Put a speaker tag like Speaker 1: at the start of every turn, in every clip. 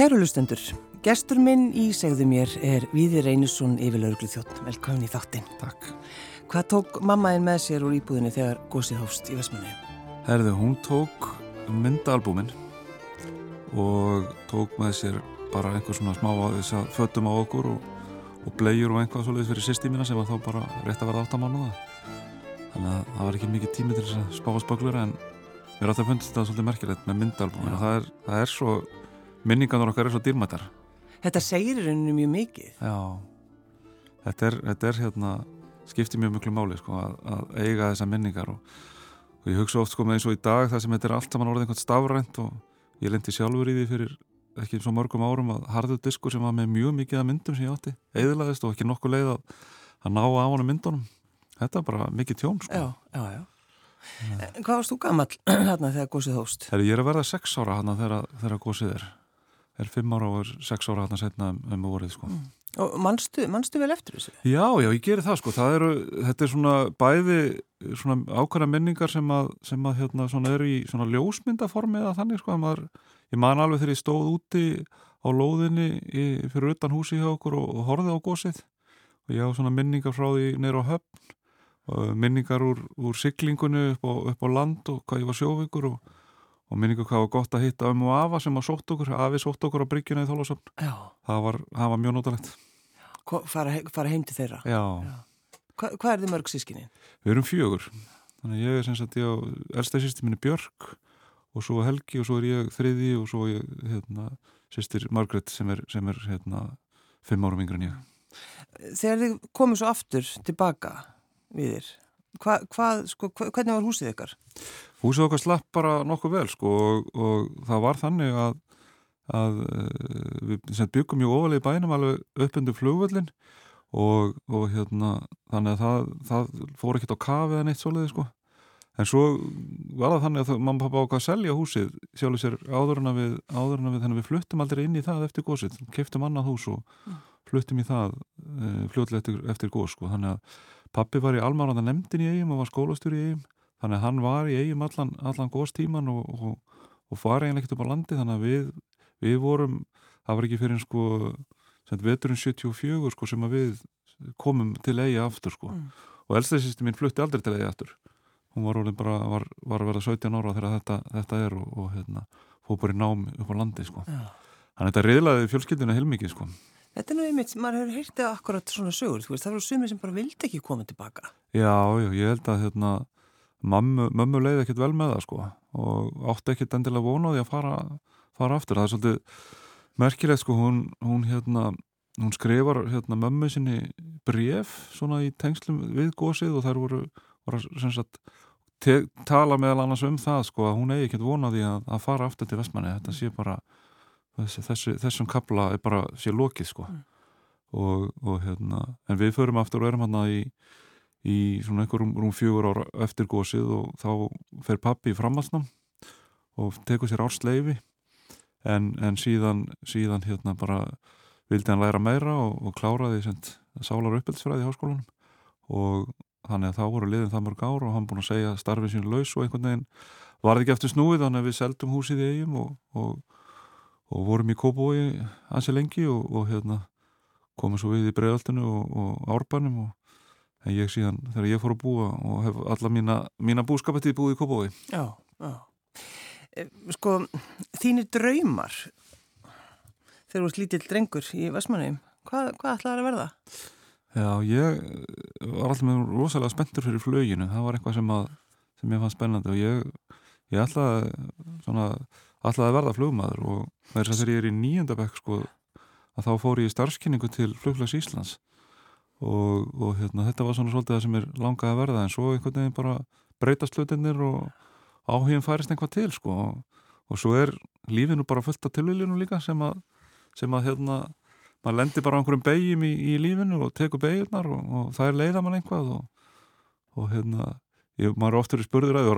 Speaker 1: Kæru lustendur, gestur minn í segðu mér er Víðir Einarsson yfirlauglu þjótt. Velkomin í þáttinn.
Speaker 2: Takk.
Speaker 1: Hvað tók mammaðin með sér úr íbúðinni þegar gósið hófst í Vestmannu?
Speaker 2: Herðu, hún tók myndaalbúmin og tók með sér bara einhver svona smá þess að föttum á okkur og, og blegjur og einhvað svolítið fyrir sýstímina sem var þá bara rétt að verða áttamánuða. Þannig að það var ekki mikið tími til þess að spá að spaglura en mér er alltaf fundist þetta svolítið merkilegt með myndaalbúmin og það er, það er svo, minningarnar okkar er svo dýrmættar.
Speaker 1: Þetta segir rauninu mjög mikið.
Speaker 2: Já, þetta er, þetta er hérna, skiptir mjög mjög máli sko að, að eiga þessa minningar og, og ég hugsa oft sko með eins og í dag það sem þetta er allt saman orðið einhvern stafrænt og ég lendi sjálfur í því fyrir ekki svo mörgum árum að harðu diskur sem var með mjög mikið af myndum sem ég átti eðlaðist og ekki nokkuð leið að, að ná á hann myndunum þetta er bara mikið tjón sko
Speaker 1: Já, já, já. Hvað varst þú gammal hérna þegar gósið hófst?
Speaker 2: Herri, ég er að verða sex ára hérna þegar, þegar gósið er er fimm ára og er sex ára hérna setna um, um vorið sko.
Speaker 1: Og manstu, manstu vel eftir þessu?
Speaker 2: Já, já, ég gerir það sko. Það eru, þetta er svona bæði svona ákvæða minningar sem að, sem að hérna svona eru í svona ljósmyndaformi eða þannig sko að maður, ég man alveg þegar ég stóð úti á lóðinni í, fyrir utan húsi hjá okkur og, og horfið á gósið og ég á svona minningar frá því neyra á höfn og minningar úr, úr siglingunni upp á, upp á land og hvað ég var sjóvíkur og, og minningar hvað var gott að hitta um og afa sem að sótt okkur, afi sótt okkur á bryggjuna í Þólasöfn
Speaker 1: Já.
Speaker 2: það var, það var mjög notalegt
Speaker 1: fara, fara heim til þeirra?
Speaker 2: Já,
Speaker 1: Hva, hvað er þið mörg sískinni?
Speaker 2: við erum fjögur þannig ég er sem sagt elsta sýsti minni Björk og svo Helgi og svo er ég þriði og svo ég hérna, sýstir Margret sem er, sem er hérna, fimm árum yngri en ég
Speaker 1: Þegar þið komið svo aftur tilbaka við þér, hva, hvað, sko, hva, hvernig var húsið ykkar?
Speaker 2: Húsið okkar slapp bara nokkuð vel sko og, og það var þannig að, að eh, við byggum mjög ofalega í bænum alveg upp undir flugvöllin og, og hérna þannig að það, það fór ekkert á kafið eða neitt svoleiði sko. En svo var það þannig að og pappa ákvað að selja húsið sjálfur sér áður en að við, áður en að við þannig að við fluttum aldrei inn í það eftir gósið keftum annað hús og fluttum í það e, fljótlega eftir, eftir gós sko. Þannig að pappi var í almanranda nefndin í eigum og var skólastjóri í eigum þannig að hann var í eigum allan, allan góðstíman og, og, og var eiginlega ekkert upp á landi þannig að við, við vorum það var ekki fyrir sko veturinn 74 sko sem að við komum til eigi aftur sko
Speaker 1: Mm.
Speaker 2: og elstæðsýsti mín flutti aldrei til eigi aftur hún var orðin bara, var, var að vera 17 ára þegar þetta, þetta er og, og hérna fóð bara í nám upp á landi sko
Speaker 1: Já.
Speaker 2: þannig að þetta riðlaði fjölskyldina heilmikið sko
Speaker 1: Þetta er nú einmitt, maður hefur heyrtið akkurat svona sögur, þú veist, það voru sumir sem bara vildi ekki koma tilbaka.
Speaker 2: Já, já, ég held að hérna, mömmu, mömmu leiði ekkert vel með það sko og átti ekkert endilega vona á því að fara, fara aftur. Það er svolítið merkilegt sko, hún, hún, hérna, hún skrifar hérna, mömmu sinni bref svona í tengslum við gósið og þær voru, voru sem sagt, tala meðal annars um það sko að hún eigi ekkert vona á því að, að fara aftur til Vestmanni. Þetta sé bara, þessi, þessum kapla er bara sé lokið sko. Og, og hérna, en við förum aftur og erum hérna í í svona einhverjum rúm fjögur ára eftir gósið og þá fer pappi í framhalsnam og tekur sér ársleifi. En, en síðan, síðan hérna bara vildi hann læra meira og, og kláraði sálar uppeldsfræði í háskólanum. Og þannig að þá voru liðin það mörg ár og hann búin að segja starfið sín laus og einhvern veginn varði ekki eftir snúið þannig að við seldum húsið í eigum og, og, og vorum í Kópói ansi lengi og, og hérna komum svo við í bregðaltinu og árbanum og en ég síðan þegar ég fór að búa og hef alla mína, mína búskapetið búið í Kópói
Speaker 1: Já, já. E, Sko, þínir draumar þegar þú ert lítill drengur í Vestmanneum, hvað, hvað ætlaði að verða?
Speaker 2: Já, ég var alltaf með rosalega spenntur fyrir flöginu, það var eitthvað sem, að, sem ég fann spennandi og ég, ég ætlaði, svona, ætlaði að verða flugmaður og með þess að þegar ég er í nýjöndabæk sko, að þá fór ég í starfskynningu til Fluglags Íslands. Og, og hérna, þetta var svona svolítið það sem er langað að verða en svo einhvern veginn bara breytast hlutinir og áhugin færist einhvað til sko. Og, og svo er lífinu bara fullt af tilviljunum líka sem að, sem að hérna, maður lendir bara á einhverjum beigjum í, í lífinu og tekur beigjunar og, og það er leiða mann einhvað og, og hérna ég, maður er oftur í spurður að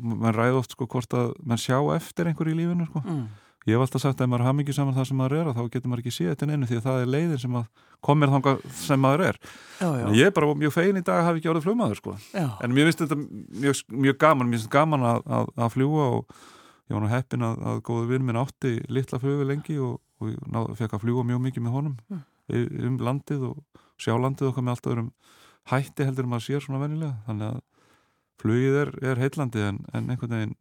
Speaker 2: maður ræði oft sko hvort að mann sjá eftir einhverju í lífinu sko
Speaker 1: Mm.
Speaker 2: Ég hef alltaf sagt að ef maður hafa mikið saman það sem maður er þá getur maður ekki séð þetta einu því að það er leiðin sem komir þangað sem maður er.
Speaker 1: Já, já.
Speaker 2: En ég er bara mjög fegin í dag að hafa ekki orðið flugmaður sko.
Speaker 1: Já.
Speaker 2: En mér finnst þetta mjög, mjög gaman, mér finnst gaman að, að, að fljúa og ég var nú heppin að, að góðu vinn minn átti litla flugvi lengi og, og fekk að fljúa mjög mikið með honum
Speaker 1: Mm.
Speaker 2: um landið og sjá landið hætti heldur maður sér svona vennilega þannig að flugið er, er heillandi en, en einhvern veginn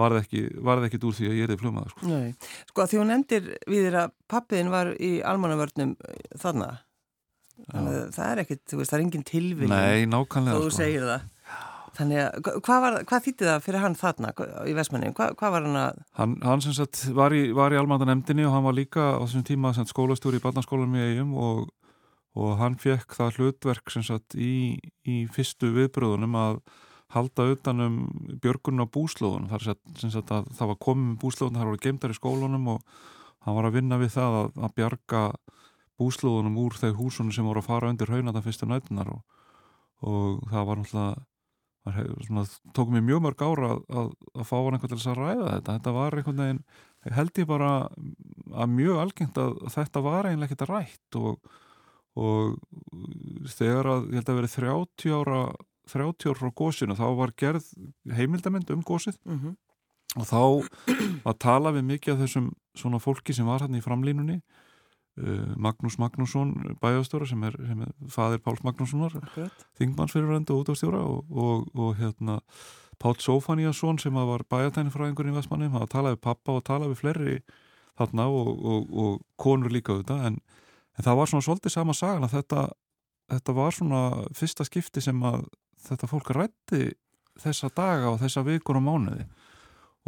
Speaker 2: var það ekki, ekki úr því að ég er þið flugmaður sko.
Speaker 1: Nei, sko því hún nefndir við þér að pappiðin var í almannavörnum þarna. Þannig að það er ekkit, þú veist, það er engin tilviljun.
Speaker 2: Nei, nákvæmlega
Speaker 1: þú
Speaker 2: sko.
Speaker 1: segir það. Þannig að, hvað, hvað þýtti það fyrir hann þarna í Vestmanni, hvað, hvað var hann að
Speaker 2: Hann, hann sem sagt var í, var í almandanemdini og hann var líka á þessum tíma skólastjóri í barnaskólanum í eigum og, og hann fekk það hlutverk sem sagt í, í fyrstu viðbröðunum að halda utanum björgunum á búslóðunum. Þar sem það var komið með búslóðunum þar voru geimdar í skólanum og hann var að vinna við það að, að bjarga búslóðunum úr þeir húsunum sem voru að fara undir haunata fyrstu nætunar og, og það var náttúrulega tók mér mjög mörg ára að, að, að fá hann einhvern til þess að ræða þetta. Þetta var einhvern veginn, held ég bara að mjög algengt að þetta var eiginlega ekkert rætt og, og þegar að ég held að verið 30 ára 30 ára frá gósinu þá var gerð heimildamind um gósið
Speaker 1: mm -hmm.
Speaker 2: og þá að tala við mikið af þessum svona fólki sem var hann í framlínunni uh, Magnús Magnússon bæjastóra sem er, sem er fadir Páls Magnússonar þingmannsfyrirvendu og útastjóra og, og, og hérna Páll Sófaníasson sem var bæjatænifræðingur í Vestmanni, hann talaði við pappa og talaði við fleiri þarna og, og, og konur líka auðvitað en, en það var svona svolítið sama sagan að þetta, þetta var svona fyrsta skipti sem að þetta fólk rætti þessa daga og þessa vikur og mánuði.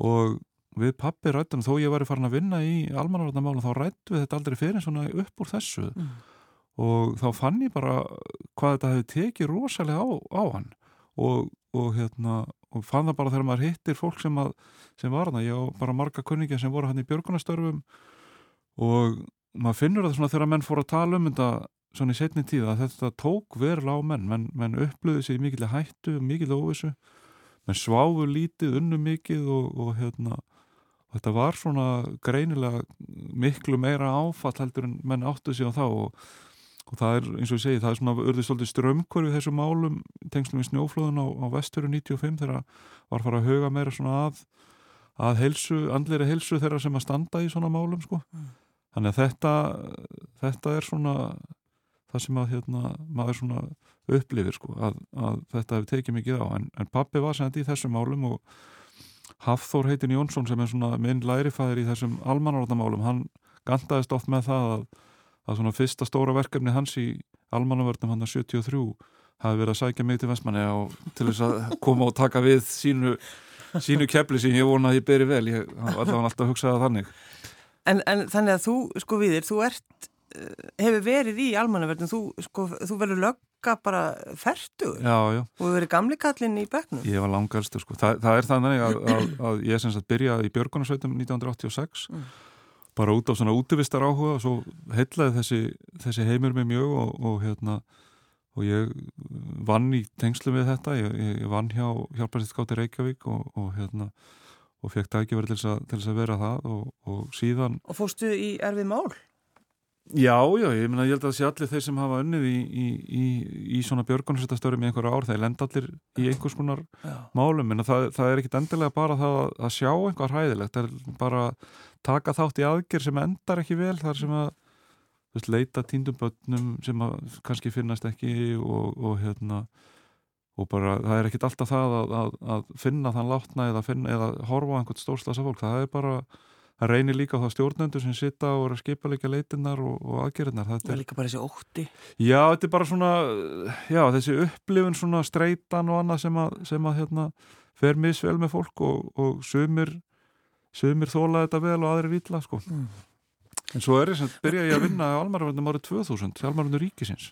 Speaker 2: Og við pappi rættum þó ég væri farin að vinna í almannavarnamálum þá rættum við þetta aldrei fyrir svona upp úr þessu.
Speaker 1: Mm.
Speaker 2: og þá fann ég bara hvað þetta hefði tekið rosalega á, á hann. Og, og hérna og fann það bara þegar maður hittir fólk sem, að, sem var hana, ég á bara marga kunningja sem voru hann í björgunastörfum og maður finnur það svona þegar menn fór að tala um þetta svona í setni tíð að þetta tók verulega á menn, menn, menn upplöðu sig í mikill hættu, mikill óvissu. Menn sváfu lítið, unnu mikið og, og hérna og þetta var svona greinilega miklu meira áfall heldur en menn áttu sig á þá. Og, og það er eins og ég segi, það er svona urðið svolítið strömmkvörfið þessum málum tengslum í snjóflóðun á, á vesturu 95 þegar var fara að huga meira svona að að helsu, andleiri helsu þeirra sem að standa í svona málum sko.
Speaker 1: Mm.
Speaker 2: þannig að þetta þetta er svona það sem að hérna, maður svona upplifir sko, að, að þetta hefur tekið mikið á, en, en pappi var sem þetta í þessum málum og Hafþór heitin Jónsson sem er svona minn lærifæðir í þessum almannavarnamálum, hann gandaðist oft með það að, að svona fyrsta stóra verkefni hans í almannavörnum hann að 73 hafi verið að sækja mig til Vestmanni og til þess að koma og taka við sínu, sínu kepli sem ég vona að ég beri vel, ég var alltaf að hugsa það þannig.
Speaker 1: En, en þannig að þú, sko við þér, þú ert, hefur verið í almannaverðin, þú, sko, þú verður lögga bara
Speaker 2: já
Speaker 1: og þú verður gamli kallinn í bekknum.
Speaker 2: Ég var langarstur sko. Þa, það er þannig að, að, að ég sem sagt byrjaði í Björgunarsveitum 1986
Speaker 1: Mm.
Speaker 2: bara út á svona útivistar áhuga og svo heitlaði þessi, þessi heimur mig mjög og, og hérna og ég vann í tengslu við þetta ég, ég, vann hjá hjálparsýttskáti Reykjavík og, og hérna og fekk tækifæri til þess að, til þess að vera það og, og síðan
Speaker 1: Og fórstu í erfið mál?
Speaker 2: Já, já, ég meina ég held að það sé allir þeir sem hafa unnið í, í, í, í svona björgunarsveitastörum í einhverja ár, þeir lenda allir í einhvers konar málum. En það, það er ekkit endilega bara það að, að sjá einhvað hræðilegt, það er bara að taka þátt í aðgerð sem endar ekki vel þar sem að veist, leita tíndum börnum sem að kannski finnast ekki og, og hérna og bara það er ekkit alltaf það að, að, að finna þann látna eða, finna, eða horfa á einhvern stórslasa fólk, það er bara það reynir líka á það stjórnendur sem sitta og er að skipa líka leitinnar og, og aðgerðnar
Speaker 1: Það
Speaker 2: þetta
Speaker 1: er líka bara þessi ótti.
Speaker 2: já, þetta er bara svona já, þessi upplifun svona streitan og annað sem að, sem að hérna, fer misvel með fólk og, og sumir sumir þóla þetta vel og aðrir ítla sko.
Speaker 1: Mm.
Speaker 2: en svo er þess að byrja ég að vinna á almarvöndum árið 2000 almarvöndur ríkisins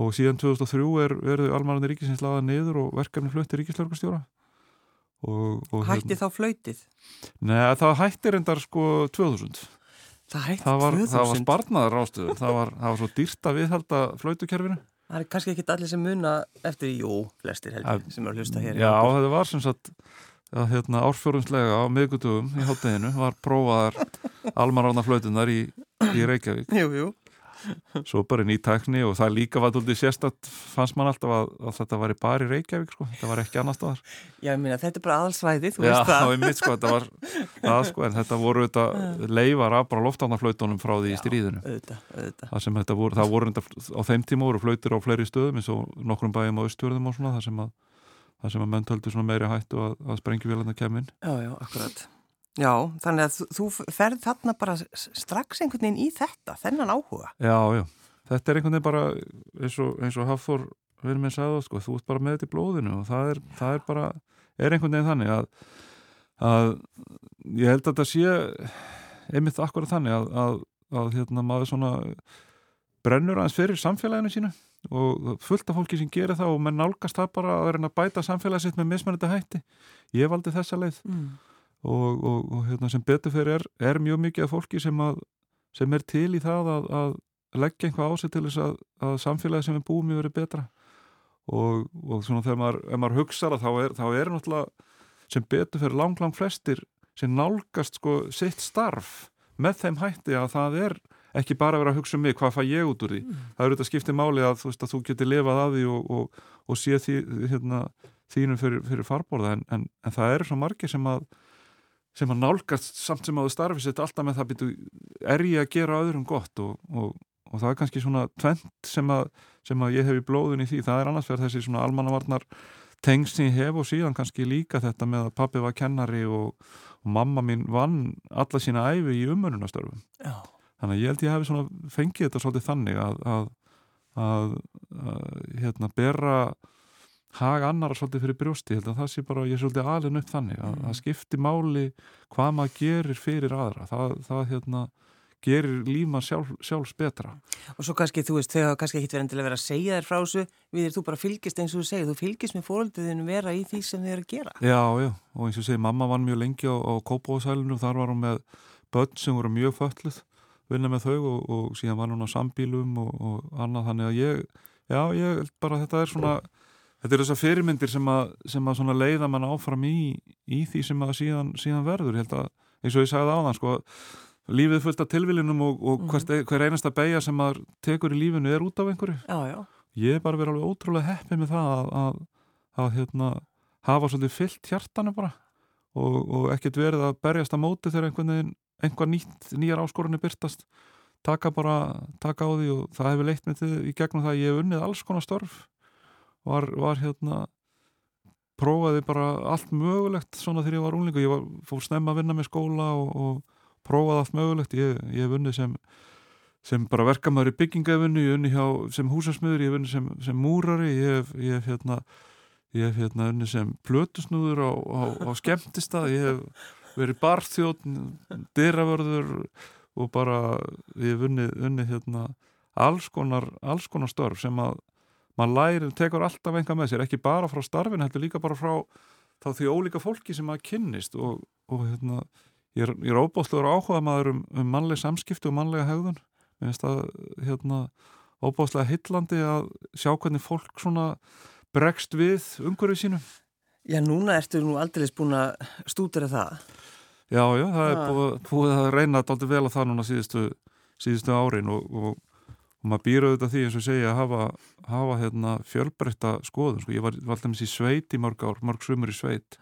Speaker 2: og síðan 2003 er verið almarvöndur ríkisins laðað niður og verkefni flutti ríkislörgustjóra og, og
Speaker 1: Hætti þá flöytið?
Speaker 2: Nei, það hættir endar sko 2000
Speaker 1: Það hætti
Speaker 2: það var,
Speaker 1: 2000.
Speaker 2: það var sparnaðar ástöður það var, það var svo dýrt að viðhalda flautukerfinu
Speaker 1: Það er kannski ekki allir sem muna eftir, jú, flestir heldur, sem er að hlusta hér.
Speaker 2: Já, þetta var sem sagt að hérna, árfjórumslega á miðgutugum í hátteginu var prófaðar almarána flautunar í, í Reykjavík
Speaker 1: Jú, jú.
Speaker 2: Svo bara ný tækni og það líka var doldið sérstatt fannst mann alltaf að, að þetta var bara í Reykjavík sko, þetta var ekki annar staðar.
Speaker 1: Já, ég minna, þetta er bara aðalsvæði, þú
Speaker 2: Já,
Speaker 1: veist það.
Speaker 2: einmitt, sko, þetta var það, sko, en þetta voru þetta leifar af bara loftánaflautunum frá því í stríðinu.
Speaker 1: auðvitað, auðvitað.
Speaker 2: það sem þetta voru, það voru þetta, á þeim tíma voru flautur á fleiri stöðum eins og nokkrum bæjum á austjörðum og svona það sem að, það sem að menn töldu svona meiri hættu að, að sprengjuvélarna kemur inn.
Speaker 1: Já, já, akkurat. Já, þannig að þú, ferð þarna bara strax einhvern veginn í þetta, þennan áhuga.
Speaker 2: Já, já, þetta er einhvern veginn bara eins og, eins og Hafþór verður með sagði, sko, þú ert bara með þetta í blóðinu og það er, það er bara, er einhvern veginn þannig að, að ég held að þetta sé einmitt akkurat þannig að, að, að hérna, maður svona brennur aðeins fyrir samfélaginu sínu og fullt af fólki sem gerir það og menn nálgast það bara að vera að bæta samfélagi sitt með mismennandi hætti. Ég valdi þessa leið
Speaker 1: Mm.
Speaker 2: Og, og, og hérna, sem betur fyrir er, er mjög mikið af fólki sem, að, sem er til í það að, að leggja einhvað á sig til þess að, að samfélagi sem við búum í verið betra. Og, og svona þegar maður, maður hugsar að þá er, þá er náttúrulega sem betur fyrir lang, lang flestir sem nálgast sko sitt starf með þeim hætti að það er ekki bara að vera að hugsa um mig, hvað fæ ég út úr því? Það eru þetta skiptið máli að þú, veist, að þú getur lifað að því og, og, og sé því, hérna, þínum fyrir, fyrir farborða en, en, en það eru svo margir sem að sem að nálgast samt sem þú starfi sitt alltaf með það býtu, er ég að gera öðrum gott? Og, og, og það er kannski svona tvent sem að, sem að ég hef í blóðun í því, það er annars verið þessi svona almannavarnar tengst sem ég hef og síðan kannski líka þetta með að pappi var kennari og, og mamma mín vann alla sína æfi í umönunastörfum
Speaker 1: Já.
Speaker 2: þannig að ég held ég hef svona fengið þetta svolítið þannig að, að, að hérna, bera hag annara svolítið fyrir brjósti, held að það sé bara ég er svolítið alin upp þannig, að það skipti máli hvað maður gerir fyrir aðra. Það, það hérna gerir líma sjálf, sjálfs betra.
Speaker 1: Og svo kannski, þú veist, þau hafa kannski ekkit verið endilega verið að segja þér frá þessu, við þér þú bara fylgist eins og þú segir, þú fylgist með fórölduðinu vera í því sem þið eru að gera.
Speaker 2: Já, já, og eins og segi, mamma vann mjög lengi á, á Kópavóðsælinu og þar var hún með börn sem voru mjög fölluð vinna með þau og, og síðan var hún á sambílum og, og annað þannig að ég, já, ég bara þetta er svona þetta er þessar fyrirmyndir sem að, sem að leiða mann áfram í, í því sem að síðan, síðan verður, ég held að eins og ég sagði áðan, sko lífið fullt af tilvilinum og, og hvert, hver einasta beigja sem maður tekur í lífinu er út af einhverju.
Speaker 1: Já, já.
Speaker 2: ég er bara verið alveg ótrúlega heppið með það að, að, að hérna, hafa svolítið fyllt hjartanu bara og, og ekkert verið að berjast að móti þegar einhvern veginn einhver nýtt, nýjar áskorunni byrtast taka bara, taka á því og það hefur leitt mig til í gegnum það að ég hef unnið alls konar störf var, var hérna prófaði bara allt mögulegt svona þegar ég var unlingu, ég var, fór snemma að vinna með skóla og, og prófaði allt mögulegt. Ég, ég hef unnið sem sem bara verkamæður í byggingafunni, ég unni hjá sem húsasmiður, ég unni sem, sem múrari, ég hef, ég hef hérna ég hef hérna unni sem plötusnúður á, á, á skemmtistað, ég hef verið barþjóðn, dyravörður og bara ég hef unni, unni hérna alls konar, alls konar störf sem að maður læri, tekur alltaf enga með sér, ekki bara frá starfin, heldur líka bara frá þá því ólíka fólki sem maður kynnist og, og hérna ég er, er óbóðslegur áhugað maður um, um mannleg samskipti og mannlega hegðun mér finnst það hérna óbóðslega hillandi að sjá hvernig fólk svona bregst við umhverfið sínu
Speaker 1: Já, núna ertu nú aldrei búin að stúdera það.
Speaker 2: Já, já, það er
Speaker 1: Ha.
Speaker 2: búið, búið að reyna alltaf vel að það núna síðustu, síðustu árin og, og, og maður býr auðvitað því eins og segja að hafa, hafa hérna, fjölbreytta skoðun. Sko, ég var, alltaf í sveit í mörg ár, mörg sumur í sveit.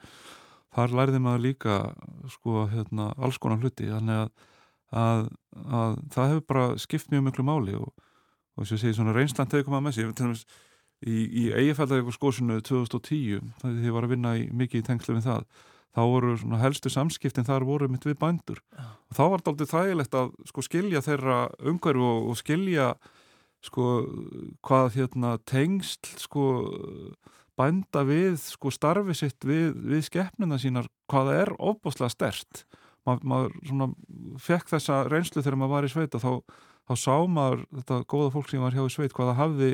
Speaker 2: Þar lærði maður líka sko, hérna, alls konar hluti þannig að, að, að það hefur bara skipt mjög miklu máli og, og þess að segja svona reynslan tegum maður með dæmis, í, í eigafældægur skósinu 2010 þegar ég var að vinna í, mikið í tengslu við það þá voru helstu samskiptin þar voru mitt við bændur. Og þá var þetta aldrei þægilegt að sko skilja þeirra umhverfu og, og skilja sko hvað hérna tengsl sko bænda við sko starfi sitt við, við skeppnuna sínar hvað það er ofbúslega stert Ma, maður svona fekk þessa reynslu þegar maður var í sveit og þá, þá sá maður þetta góða fólk sem var hjá í sveit hvað það hafði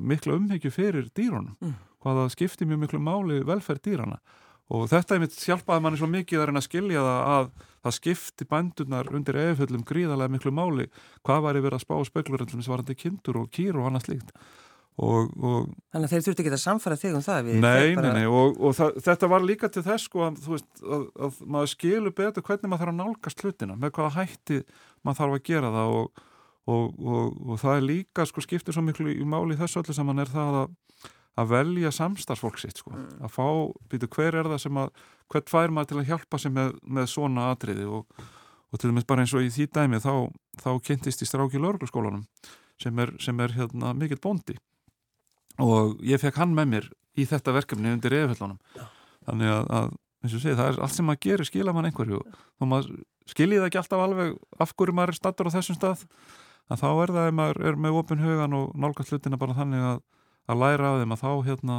Speaker 2: mikla umhyggju fyrir dýrunum.
Speaker 1: Mm.
Speaker 2: hvað það skipti mjög miklu máli velferð dýrana og þetta er mitt hjálpaði manni svo mikið að reyna að skilja það að það skipti bændurnar undir efullum gríðarlega miklu máli hvað væri verið að spá speklur sem varandi kindur og kýr og annað slíkt og, og
Speaker 1: Þannig að þeir þurfti ekki að samfara þig um það.
Speaker 2: Nei,
Speaker 1: þeir
Speaker 2: nei,
Speaker 1: bara-
Speaker 2: nei og, og það, þetta var líka til þess sko að, veist, að, að maður skilur betur hvernig maður þarf að nálgast hlutina með hvaða hætti maður þarf að gera það og, og, og, og það er líka sko skiptir svo miklu í máli þessu öllu saman er það að, að velja samstarfsfólk sitt sko, mm. að fá, býtu hver er það sem að, hvert fær maður til að hjálpa sig með, með svona atriði? Og, og til dæmis bara eins og í því dæmi þá, þá kynntist í stráki lörglaskólanum sem er, sem er hérna mikill bóndi. Og ég fekk hann með mér í þetta verkefni undir eðfellunum þannig að, að eins og segi, það er allt sem maður gerir skila mann einhverju. Og maður skiljið ekki alltaf alveg af hverju maður er stattur á þessum stað að þá er það ef maður er með opin hugan og nálgast hlutina bara þannig að, að læra af þeim að þá hérna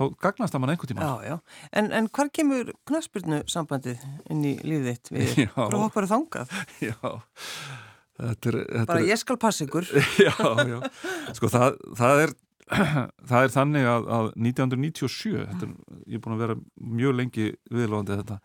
Speaker 2: þá gagnast það mann einhvern tíma
Speaker 1: já, já. En, en hvar kemur knastbyrnu sambandið inn í lífið þitt? Við frá hoppar og þangað?
Speaker 2: Já, þetta er þetta
Speaker 1: Bara ég skal passa ykkur.
Speaker 2: Já, já, sko það, það er það er þannig að, að 1997, þetta ég er búin að vera mjög lengi viðlóðandi þetta.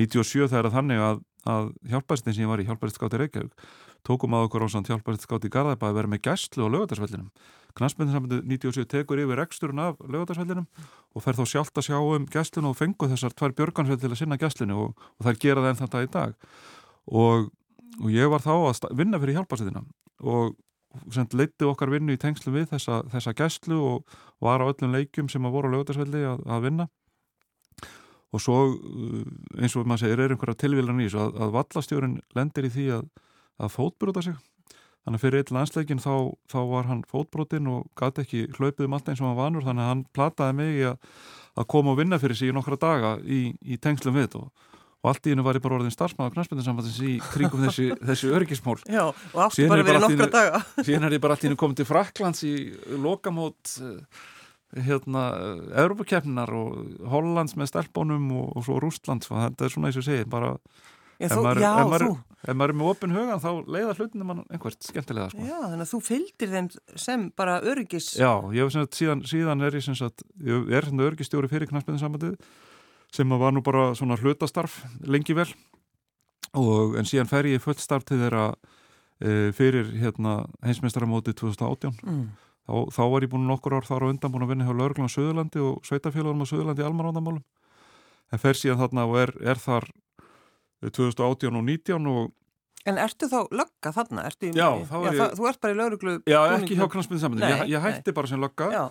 Speaker 2: 97 það er að þannig að, að hjálparistin sem ég var í, hjálparistskáti Reykjavík tókum að okkur á svona hjálparistskáti í Garðabæ að vera með gæstlu á lögadagsvellinum Knastmyndinsambandi 97 tekur yfir reksturinn af lögadagsvellinum og fer þá sjálft að sjá um gæstlinu og fengu þessar tvær björgansveld til að sinna gæstlinu og, og það gera það enn þetta í dag. Og, og ég var þá að vinna fyrir hjálparsitina og leiti okkar vinnu í tengslu við þessa, þessa gæslu og var á öllum leikjum sem að voru á lögutarsvelli að, að vinna. Og svo uh, eins og maður segir er einhverja tilvílan í þessu að, að vallastjórin lendir í því að, að fótbrota sig þannig að fyrir eitt landsleikin þá, þá var hann fótbrotin og gæti ekki hlaupið um allt eins og hann vanur þannig að hann plataði mig að, að koma og vinna fyrir sig í nokkra daga í, í tengslum við og og allt í hennu var ég bara orðin starfsmáð á knastbyndarsamfattins í kringum þessi, þessi örgismól
Speaker 1: Já, og aftur bara verið nokkra daga.
Speaker 2: Síðan er ég bara allt í hennu komið til Fraklands í lokamót eh, hérna, Europakefninar og Hollands með stelpónum og, og svo Rústlands og þetta er svona eins og segið bara
Speaker 1: Þú, maður, já, ef,
Speaker 2: maður, ef maður er með opin hugan þá leiða hlutinu mann einhvert skemmtilega sko.
Speaker 1: Já, þannig að þú fylgir þeim sem bara örgis
Speaker 2: Já, ég hef sem sagt síðan, síðan er ég sem sagt, ég er svona örgistjóri fyrir knastbyndarsambandið sem var nú bara svona hlutastarf lengi vel og en síðan fer ég fullt starf til þeirra e, fyrir hérna heimsmeistaramóti 2018 mm. þá, þá var ég búin nokkur ár þar á undan búin að vinna hjá Lörglun á Suðurlandi og Sveitafélagunum á Suðurlandi í almanvandamálum en fer síðan þarna og er, er þar 2018 og 19 og
Speaker 1: En ertu þá lögga þarna? Ertu
Speaker 2: já, þá er
Speaker 1: já, ég... Það, þú ert bara í lauruglu...
Speaker 2: Já, ekki hjá knastmyndin saman. Ég, ég hætti nei. bara sem lögga.
Speaker 1: Já,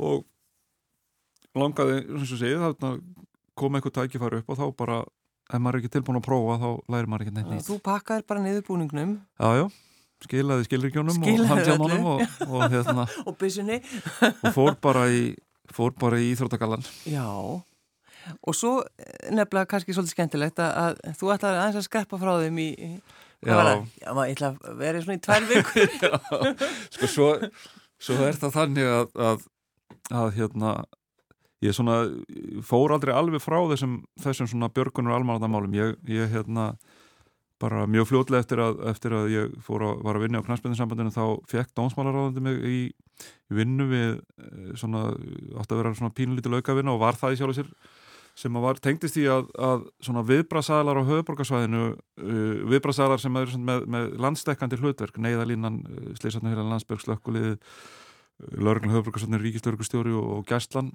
Speaker 2: og langaði, eins og segið, þarna koma eitthvað tækifæri upp og þá bara ef maður er ekki tilbúin að prófa þá lærir maður ekki neitt nýtt
Speaker 1: Þú pakkaðir bara niður búningnum.
Speaker 2: Jájá, skilaði skilrikjónum og handjánunum og, og, hérna,
Speaker 1: og byssunni.
Speaker 2: Og fór bara í í Íþróttakallan
Speaker 1: Já, og svo eh, nefnilega kannski svolítið skemmtilegt að, að þú ætlaði aðeins að skreppa frá þeim í
Speaker 2: Já,
Speaker 1: Já maður ætla að vera svona í tvær vikur.
Speaker 2: Já, sko svo, svo er það þannig að, að, að hérna ég svona, fór aldrei alveg frá þessum, þessum svona björgunur almanandamálum, ég, ég hérna bara mjög fljóðlega eftir að, eftir að ég fór að, var að vinna á knæspindinsambandinu þá fekk dónsmálaráðandi mig í, vinnu við eh, svona, átti að vera svona pínlítið laukavinna og var það í sjálf og sér sem var, tengdist í að, að svona viðbrasaðlar á höfuborgarsvæðinu uh, viðbrasaðlar sem er með, með landstekkandi hlutverk, neyðalínan uh, Sleisarnahýlan landsbergslökkulið Lörglan höfuborgarsvæðinu, Ríkistörgustjóri og, og Gæslan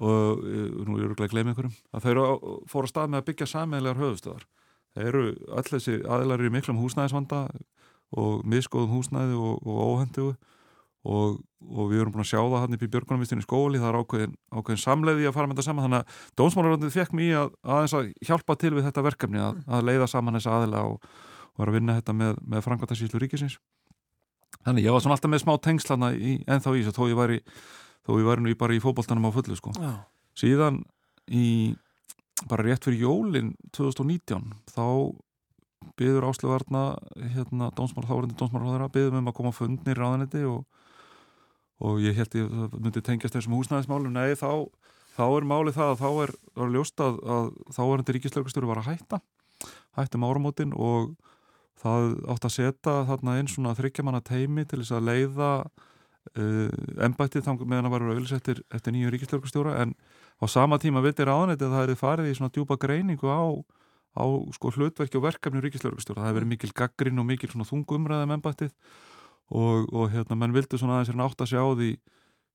Speaker 2: og eh, nú er ég öruglega að gleyma einhverjum að þau eru fór að stað með að byggja sammeðlegar höfustöðar það eru aðeinar í miklum húsnæðisvanda og miskoðum húsnæði og, og óhendu og, og við erum búin að sjá það hann upp í Björgunarvistinni skóli, það er ákveðin, ákveðin samleiði að fara með þetta saman, þannig að Dómsmálaröndið fekk mér að aðeins að hjálpa til við þetta verkefni að, að leiða saman þessa aðila og, og að vinna þetta með, með Frankvartasíslu ríkisins. Þannig ég var svona alltaf með smá tengslana en þá í þess að þó ég væri þó ég var nú bara í fókbóltanum á fullu sko. síðan í bara rétt fyrir jólinn 2019 þá byður Ásluvarna hérna dónsmál, þárendi dónsmálráðara byðum um að koma fundnir í ráðanetti og, og ég held ég að það myndi tengjast þessum húsnæðismálum, nei þá þá er málið það að þá er, er ljóst að, að þá er þetta ríkislaugastöru var að hætta hættum áramótin og það átt að setja þarna einn svona þryggjamanna teimi til þess að leiða uh, embættið þá meðan það var auðvils eftir, eftir nýju ríkislörgustjóra en á sama tíma veitir áðanætti að það hefði farið í svona djúpa greiningu á, á sko, hlutverki og verkefni ríkislörgustjóra. Það hefði verið mikil gaggrin og mikil þungumræðum embættið og, og hérna menn vildu svona aðeins hérna átt að sjá því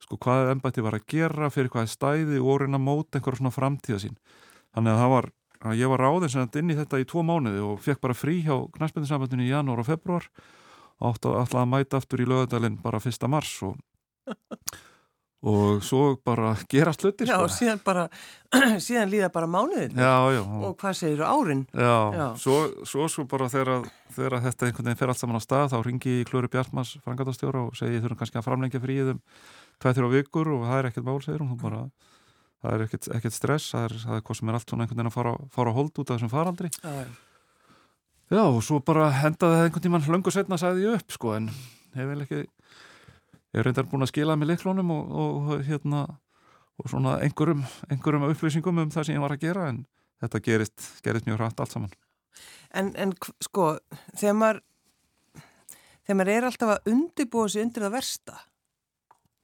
Speaker 2: sko hvað embættið var að gera fyrir hvaði stæði og reyna mót einhverja svona framtíða sín. Þannig að það var að ég var ráðins inn í þetta í tvo mánuði og fekk bara frí hjá knæspendinsamöndinu í janúar og februar átt að, að mæta aftur í lögadalinn bara fyrsta mars og og svo bara gera slutir
Speaker 1: Já,
Speaker 2: sko.
Speaker 1: síðan bara, síðan líða bara mánuðin
Speaker 2: já, já,
Speaker 1: og hvað segir árin?
Speaker 2: já. Svo, svo svo bara þegar, þegar þetta einhvern veginn fer allt saman á stað þá ringi Klöru Bjartmars frangatastjóra og segi þurfum kannski að framlengja fríið um tveið þrjá vikur og það er ekkert mál, segir hún bara, það er ekkert, ekkert stress það er, það er hvað sem er allt svona einhvern veginn að fara, fara hold út af þessum faraldri
Speaker 1: Já, já.
Speaker 2: Og svo bara hendaði það einhvern tímann löngu setna ég upp, sko, en hef vel ekki er reyndar búin að skila með liklónum og, og hérna og svona einhverjum, einhverjum upplýsingum um það sem ég var að gera, en þetta gerist, gerist mjög hrætt allt saman.
Speaker 1: En, en sko, þegar maður, þegar maður er alltaf að undirbúa sig undir það versta,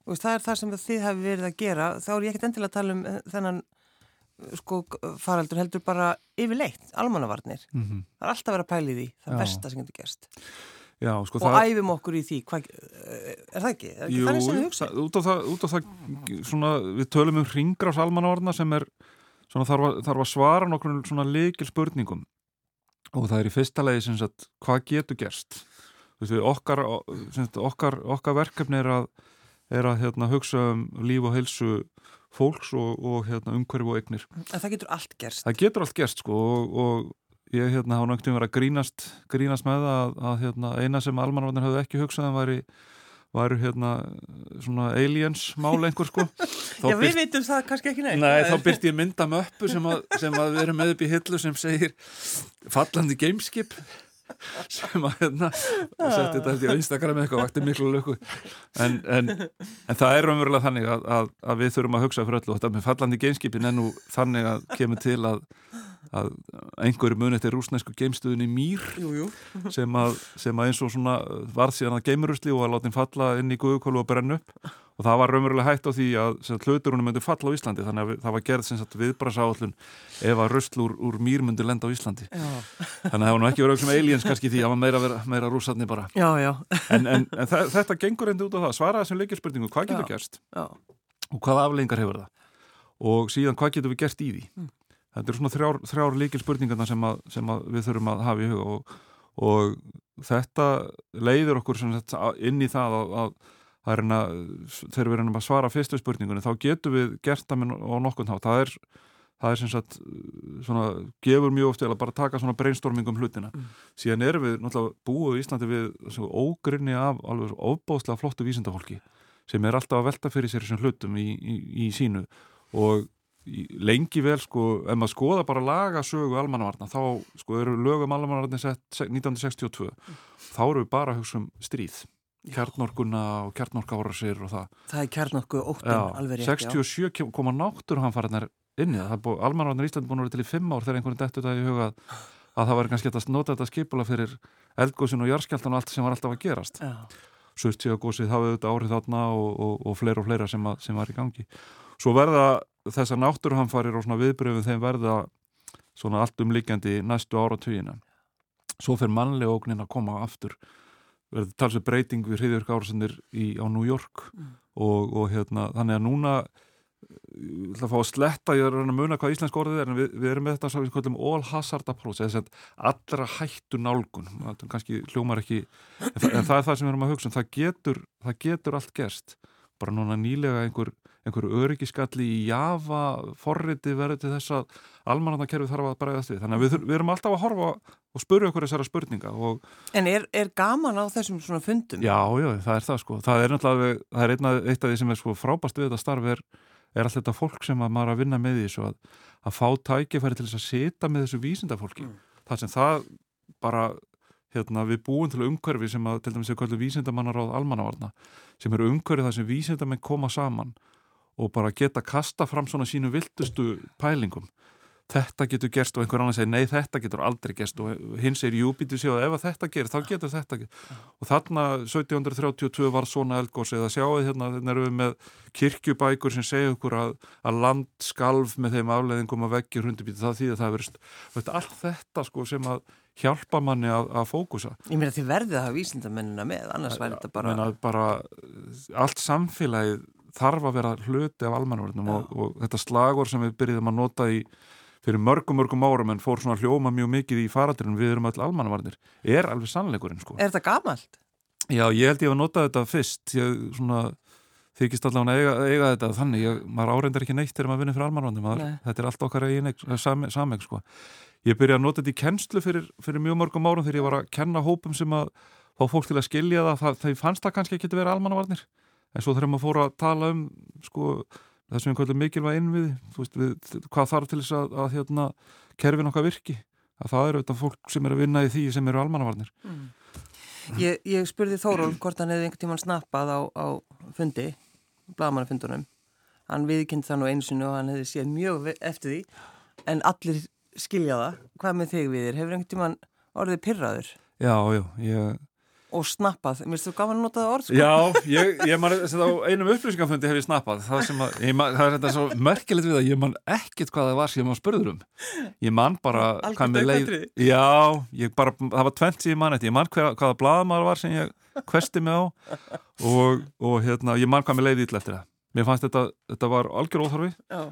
Speaker 1: og það er það sem þið hafi verið að gera, þá er ég ekkert endilega að tala um eh, þennan eh, sko, faraldur heldur bara yfirleitt, almannavarnir.
Speaker 2: Mm -hmm.
Speaker 1: Það er alltaf að vera pæla í það
Speaker 2: Já.
Speaker 1: versta sem getur gerst.
Speaker 2: Já, sko,
Speaker 1: Og æfum okkur í því, hvað, eh, er það ekki? Er ekki
Speaker 2: Jú,
Speaker 1: þannig sem við hugsa?
Speaker 2: það, út, á það, út á það svona, við tölum um hringrás almannavarna sem er svona, þarf, að, þarf að svara nokkur leikil spurningum og það er í fyrsta legi sem sagt, hvað getur gerst við, okkar, sagt, okkar, okkar verkefni er að, er að hérna, hugsa um líf og heilsu fólks og, og hérna, umhverju og eignir
Speaker 1: En það getur allt gerst.
Speaker 2: það getur allt gerst sko og, og ég hérna hafa náttúrulega verið að grínast, grínast með að, að hérna, eina sem almanvarnir hafði ekki hugsað en væri, væri hérna svona aliens mál einhver sko Þá
Speaker 1: Já, við
Speaker 2: birt-
Speaker 1: veitum það kannski ekki neitt.
Speaker 2: Nei, þá byrti ég mynda möppu sem að, sem að við erum með upp í hillu sem segir fallandi gameskip sem að hérna og setti þetta ég á Instagram eitthvað og vakti miklu löku en, en, en það er raunverulega þannig að, að, að við þurfum að hugsa fyrir öllu og þetta með fallandi gameskipin er nú þannig að kemur til að, að einhverju muni eftir rúsnesku gamestuðinni Mýr
Speaker 1: Jú, jú.
Speaker 2: sem að, sem að eins og svona varð síðan að geimurusli og að láta hann falla inn í guðukólu og brenna upp. Og það var raunverulega hægt á því að sem hluturunum myndi falla á Íslandi þannig að það var gerð sem sagt viðbrasáallun ef að rusl úr, mýr myndi lenda á Íslandi.
Speaker 1: Já,
Speaker 2: þannig að það var nú ekki verið sem aliens kannski því að það var meira, meira, rússarni bara.
Speaker 1: Já, já.
Speaker 2: en, en, en þetta gengur endi út á það. Svara þessum leikjarspurningu, hvað getur gerst?
Speaker 1: já.
Speaker 2: og hvaða aflengar hefur það? Og síðan hvað getur við gert í því?
Speaker 1: Mm.
Speaker 2: Þetta eru svona þrjár, þrjár leikjarspurningarna sem, að, sem að við þurfum að hafa í huga og, og þetta leiður okkur inn í það að, að það er hérna, þegar við erum að svara fyrstu spurningunni, þá getum við gert það með, á nokkun hátt, það er það er sem sagt svona, gefur mjög oft til að bara taka svona brainstorming um hlutina.
Speaker 1: Mm.
Speaker 2: síðan erum við náttúrulega búið í Íslandi við svo ógrinni af alveg svo ofbóðslega flottu vísindafólki sem er alltaf að velta fyrir sér þessum hlutum í, í, í sínu. Og lengi vel sko, ef maður skoða bara lagasögu almannavarna, þá sko eru lögum almannavarni sett se- 1962 þá eru við bara að hugsa um stríð kjarnorkuna og kjarnorkárasir og það.
Speaker 1: Það er kjarnokku óttan, alveg rétt, já.
Speaker 2: 67 kem- koma náttúruhamfarinnar inn í það, það almannavarnir í Íslandi búin að vera til í fimm ár þegar einhvern dettur það í huga að, að það var kannski að nota þetta skipula fyrir eldgósin og jarskjáltan og allt sem var alltaf að gerast.
Speaker 1: Já,
Speaker 2: Surtsíagósið hafði auðvitað árið þarna og, og, og fleira og fleira sem, að, sem var í gangi. Svo verða þessar náttúruhamfarir og svona viðbröfum þeim verða svona allt umlíkjandi næstu ára tugina svo fer mannlega ógnin að koma aftur. Verður talsveit breyting við hriðjörg árasendir á New York
Speaker 1: Mm.
Speaker 2: og, og hérna, þannig að núna ég ætla að fá að sletta, ég er að að muna hvað íslensk orðið er, en við, við erum með þetta við kallum all hazard approach, sem sagt allra hættu nálgun, það kannski hljómar ekki, en það, en það er það sem við erum að hugsa um, það getur, það getur allt gerst. Bara núna nýlega einhver, einhver öryggiskalli í Java forriti verður til þess að almannakerfi þarf að bregðast við, þannig að við, við erum alltaf að horfa og spurja okkur þessara spurninga og
Speaker 1: En er, er gaman á þessum svona fundum?
Speaker 2: Já, já, það er það sko. Það er náttúrulega, það er einna, eitt af því sem er sko frábæst við þetta starf er, er allt þetta fólk sem að maður er að vinna með því svo að, að fá tækifæri til þess að sita með þessu vísindafólki.
Speaker 1: Mm.
Speaker 2: Það sem það bara, hérna, við búum til umhverfi sem að, til dæmis, við kallum vísindamannar á almannavarna, sem eru umhverfi þar sem vísindamenn koma saman og bara geta kasta fram svona sínu viltustu pælingum. Þetta getur gerst og einhver annar segir nei þetta getur aldrei gerst. Og hinn segir jú býtu sér og ef að þetta gerir þá getur þetta gerst og þarna 1732 var svona eldgósi eða sjáu hérna erum við með kirkjubækur sem segja okkur að, að land skalf með þeim afleðingum að veggja hundubíti það því að það verist allt þetta sko sem að hjálpa manni að, að fókusa.
Speaker 1: Ég meina þið verðið að hafa vísindamennina með, annars væri þetta bara...
Speaker 2: Bara allt samfélagið þarf að vera hluti af almannverðnum
Speaker 1: Já.
Speaker 2: og, og þetta slagur sem við byrjuðum að nota í fyrir mörgum, mörgum árum en fór svona hljóma mjög mikið í faradurinn við erum öll almannvarnir er alveg sannleikurinn sko.
Speaker 1: Er þetta gamalt?
Speaker 2: Já, ég held ég að nota þetta fyrst ég svona þykist allavega að eiga, eiga þetta þannig, ég, maður áreindar ekki neitt þegar maður vinnir fyrir almanvandi, þetta er allt okkar eigin sameg sko. Ég byrja að nota þetta í kennslu fyrir, fyrir mjög mörgum árum þegar ég var að kenna hópum sem að fá fólk til að skilja það, það þegar fannst það kannski ekki að vera almanvarnir, en svo þegar maður fór að tala um sko, þessum einhverju mikilvæg innviði, veist, við, hvað þarf til þess að, að hérna, kerfin okkar virki, að það eru þetta fólk sem eru að vinna í því sem eru almanvarnir. Mm.
Speaker 1: Ég, ég spurði Þóról hvort hann hefði einhvern tíman snappað á, á fundi, blagamannafundunum. Hann viðkynnt það nú einsinu og hann hefði séð mjög eftir því, en allir skilja það. Hvað með þig við þér? Hefur einhvern tíman orðið pyrraður?
Speaker 2: Já, já, ég
Speaker 1: og snappað, mér finnst þú gaman að nota það orð sko?
Speaker 2: Já, ég, ég man á einum upplýsingafundi hef ég snappað. Það, að, ég man, það er þetta svo merkilegt við að ég man ekkit hvað það var sem ég má spurður um. Ég man bara
Speaker 1: leið
Speaker 2: Já, bara, það var tvent sem ég man eftir, ég man hver, hvaða bladamæður var sem ég kvesti mig á og, og hérna, ég man hvað mér leiði ítla eftir það. Mér fannst þetta, þetta var algjör óþarfi Já.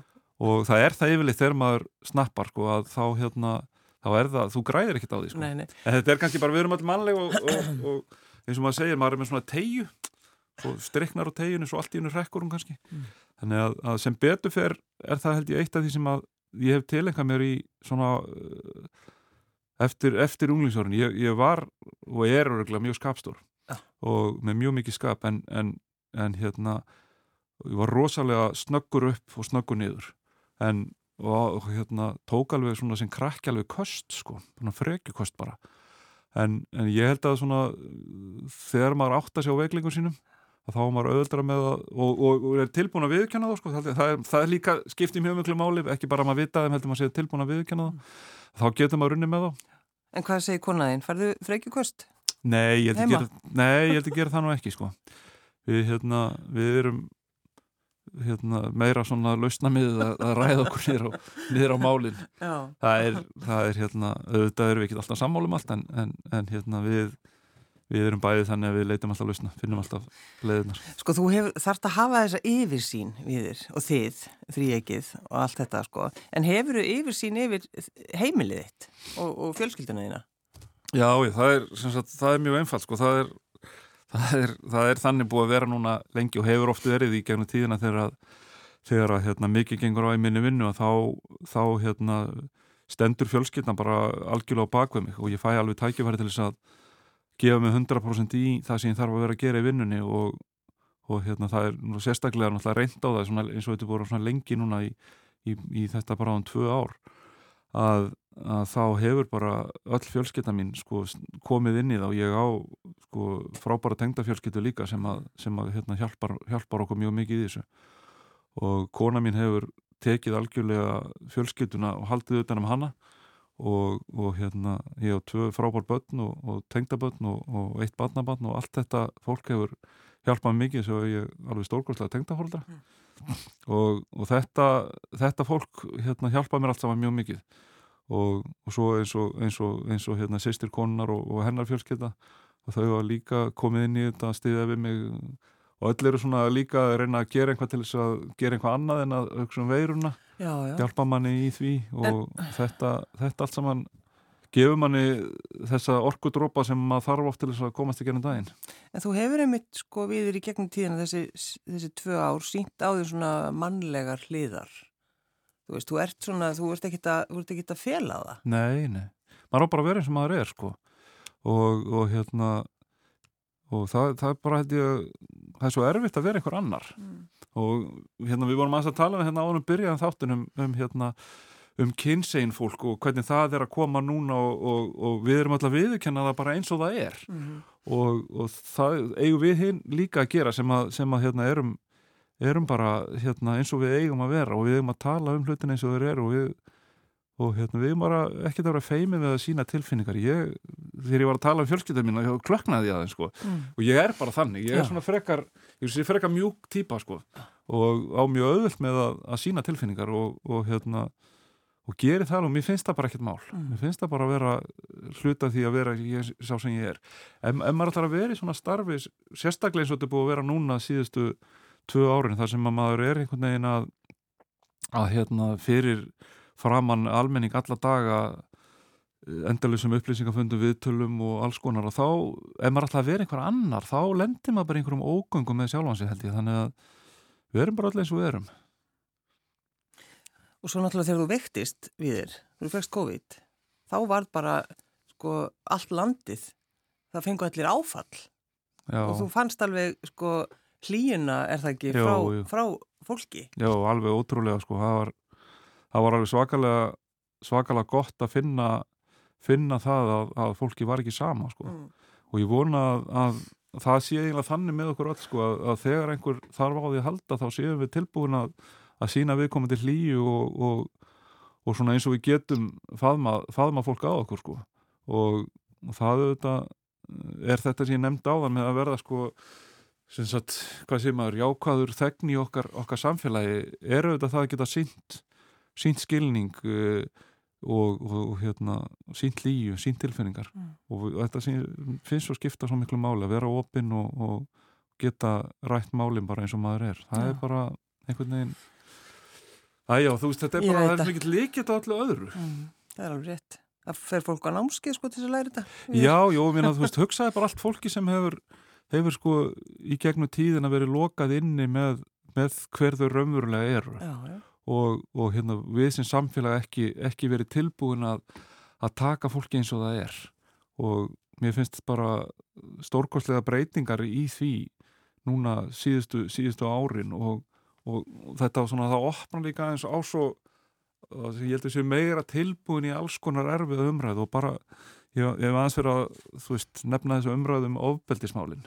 Speaker 2: og það er það yfirleitt þegar maður snappar sko, að þá hérna þá er það, þú græðir ekkert á því sko.
Speaker 1: nei, nei.
Speaker 2: en þetta er kannski bara, við erum allir mannleg og, og, og eins og maður segir, maður er með svona tegju og striknar á tegjunni svo allt í unni rekkurum kannski mm. þannig að, að sem betur fer er það held ég eitt af því sem að ég hef tilengað mér í svona uh, eftir, eftir unglingsórun ég, ég var og er öruglega mjög skapstór ja. og með mjög mikið skap en, en, en hérna ég var rosalega snöggur upp og snöggur niður en og, hérna tók alveg svona sem krakki alveg kost sko, frekjukost bara en, en ég held að svona þegar maður átt að sjá veiklingun sínum þá er maður auðvöldra með það og, og, og er tilbúin að viðkjanna það sko. það, er, það er líka skiptið mjög miklu máli ekki bara að maður vita þeim heldur maður séð tilbúin að viðkjanna það þá getur maður runni með það
Speaker 1: En hvað segir konaðinn? Færðu frekjukost?
Speaker 2: Nei, ég held að gera það nú ekki sko. við, hérna, við erum hérna, meira svona lausnamiðið að, að ræða okkur niður á, niður á málinn það er, það er hérna, auðvitað erum við ekki alltaf sammálum allt en, en, en hérna við við erum bæðið þannig að við leitum alltaf lausna finnum alltaf leiðunar
Speaker 1: Sko þú þarfst að hafa þessa yfirsýn við þér og þið, þrýegið og allt þetta sko, en hefur þú yfirsýn yfir heimilið þitt og, og fjölskylduna þína?
Speaker 2: Já, það er, sagt, það er mjög einfalt sko, það er það er, það er þannig búið að vera núna lengi og hefur ofta verið í gegnum tíðina þegar að, þegar að hérna, mikið gengur á í minni vinnu og þá, þá hérna, stendur fjölskyldna bara algjörlega á bakveð mig og ég fæ alveg tækifæri til þess að gefa mig 100% í það sem ég þarf að vera að gera í vinnunni og, og hérna, það er sérstaklega reynd á það svona, eins og þetta voru lengi núna í, í, í þetta bara án tvö ár að að þá hefur bara öll fjölskytta mín sko, komið inn í það og ég á sko, frábæra tengdafjölskyttu líka sem að, sem að hérna, hjálpar, hjálpar okkur mjög mikið í þessu. Og kona mín hefur tekið algjörlega fjölskyttuna og haldið utan um hana. Og, og hérna ég á tvö frábær börn og, og tengdabörn og, og eitt barnabörn og allt þetta fólk hefur hjálpað mikið svo ég er alveg stórkvæmslega tengdafólkdra mm. og þetta, þetta fólk hérna, hjálpað mér allt saman mjög mikið og, og svo eins og, eins og, eins og hérna sýstir konunar og hennar fjölskylda og þau var líka komið inn í þetta stiðið við mig og öll eru svona líka að reyna að gera einhvað til þess að gera einhvað annað en að auksa um veiruna
Speaker 1: já, já.
Speaker 2: hjálpa manni í því og en... þetta, þetta allt saman gefur manni þessa orkudrópa sem maður þarf oft til þess að komast í gennum daginn.
Speaker 1: En þú hefur einmitt sko viður í gegnum tíðina þessi, þessi tvö ár sínt á því svona mannlegar hliðar Þú veist, þú ert svona, þú ert ekki að, að fela það.
Speaker 2: Nei, nei. Maður á bara að vera eins og maður er, sko. Og, og hérna, og það, það er bara, held ég, það er svo erfitt að vera einhver annar. Mm. Og hérna, við vorum aðeins að tala um hérna ánum byrjaðan þáttunum um, hérna, um kynsegin fólk og hvernig það er að koma núna og, og, og við erum alltaf viðkenna það bara eins og það er. Mm. Og það eigum við hinn líka að gera sem að, sem að hérna, erum erum bara hérna, eins og við eigum að vera og við eigum að tala um hlutin eins og þeir eru og við, og, hérna, við eigum bara ekki að vera feimið við að sína tilfinningar ég, þegar ég var að tala um fjölskyldar mín þá klöknaði ég aðeins sko. mm. og ég er bara þannig, ég er ja. svona frekar ég er frekar mjúk típa sko. og á mjög auðvilt með að, að sína tilfinningar og, og hérna og geri það og mér finnst það bara ekkert mál mm. mér finnst það bara að vera hluta því að vera ég, sá sem ég er ef maður ætlar að vera í svona starfi sérstaklega eins og þetta búið að vera núna síðustu tvö árin þar sem að maður er einhvern veginn að, að hérna, fyrir framann almenning alla daga endalusum upplýsingafundum viðtölum og alls konar og þá, ef maður að vera einhver annar, þá lendir maður bara einhverjum ógöngum með sjálfansi held ég, þannig að við erum bara allir eins og við erum.
Speaker 1: Og svo náttúrulega þegar þú vektist við þér, þú fegst COVID, þá var bara sko allt landið, það fengu allir áfall.
Speaker 2: Já.
Speaker 1: og þú fannst alveg sko hlýjuna er það ekki frá,
Speaker 2: jú.
Speaker 1: frá fólki.
Speaker 2: Já, alveg ótrúlega sko, það var, það var alveg svakalega, svakalega gott að finna, finna það að, að fólki var ekki sama sko.
Speaker 1: Mm.
Speaker 2: Og ég vona að, að það sé eiginlega þannig með okkur öll sko, að, að þegar einhver þarf á því að halda þá séum við tilbúin að, að sína viðkomandi hlýju og, og, og svona eins og við getum faðma, faðma fólk á okkur sko. Og, og það auðvitað er þetta sem ég nefndi á það með að verða sko sagt, hvað sé maður, jákvæður þegn í okkar, okkar samfélagi er auðvitað það að geta sínt sínt skilning uh, og, og, og hérna, sínt líju sínt tilfinningar
Speaker 1: Mm.
Speaker 2: og þetta sem, finnst svo skipta svo miklu máli að vera opinn og, og geta rætt málinn bara eins og maður er það
Speaker 1: Já.
Speaker 2: er bara einhvern veginn Æjá, þú veist, þetta er bara, það er mikið líkit á öllu öðru
Speaker 1: Mm. Það er alveg rétt. Það fer fólk á námskeið sko til þess að læra þetta.
Speaker 2: Já, jó, mér að þú veist, hugsaði bara allt fólki sem hefur, hefur sko í gegnum tíðin að verið lokað inni með, með hver þau raunverulega eru.
Speaker 1: Já, já.
Speaker 2: og, og hérna, við sem samfélag ekki, ekki verið tilbúin að, að taka fólki eins og það er. Og mér finnst bara stórkostlega breytingar í því núna síðustu, síðustu árin og, og, þetta var svona það opna líka eins á svo ég held að sé meira tilbúin í alls konar erfið umræðu og bara ég, hef aðeins fyrir að veist, nefna þessu umræðu um ofbeldismálin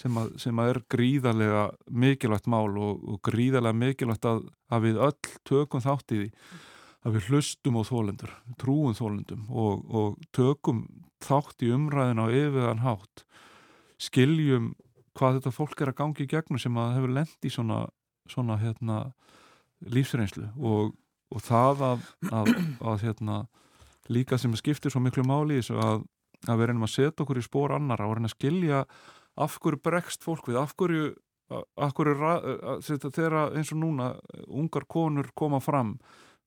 Speaker 2: sem að, sem að er gríðarlega mikilvægt mál og, og gríðarlega mikilvægt að, að við öll tökum þátt í því. Að við hlustum á þólendur, trúum þólendum og, og tökum þátt í umræðin á yfirðan hátt. Skiljum hvað þetta fólk er að gangi í gegnum sem að hefur lent í svona, svona hérna, lífsreynslu og, og það að, að, hérna, líka sem skiptir svo miklu máli að, að við reynum að setja okkur í spór annara og reyna að skilja af hverju bregst fólk við, af hverju, af hverju þegar eins og núna ungar konur koma fram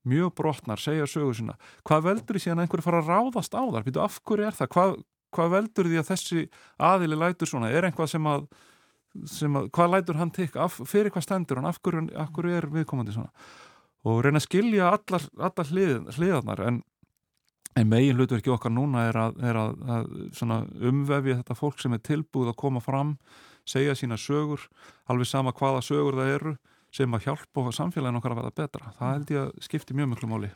Speaker 2: mjög brotnar, segja sögu sína hvað veldur því að einhverju fara að ráðast á þar Býtu, af hverju er það, hvað, hvað veldur því að þessi aðili lætur svona? Er einhvað sem að, sem að hvað lætur hann tikka, af, fyrir hvað stendur hann? Af hverju, af hverju er viðkomandi svona? Og reyna að skilja allar, allar hlið, hliðarnar en, en megin hlutverki okkar núna er að, er að, að umvefja þetta fólk sem er tilbúið að koma fram segja sína sögur, alveg sama hvaða sögur það eru sem að hjálpa samfélagin okkar að verða betra. Það held ég að skipti mjög miklu máli.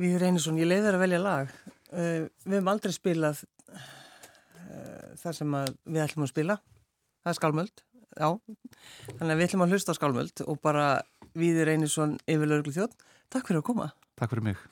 Speaker 1: Við Reynisson, ég leiði þér að velja lag. Uh, við hefum aldrei spilað uh, það sem við ætlum að spila. Það er skálmöld, já. Þannig að við ætlum að hlusta á skálmöld og bara við Reynisson yfir lauruglu þjótt. Takk fyrir að koma.
Speaker 2: Takk fyrir mig.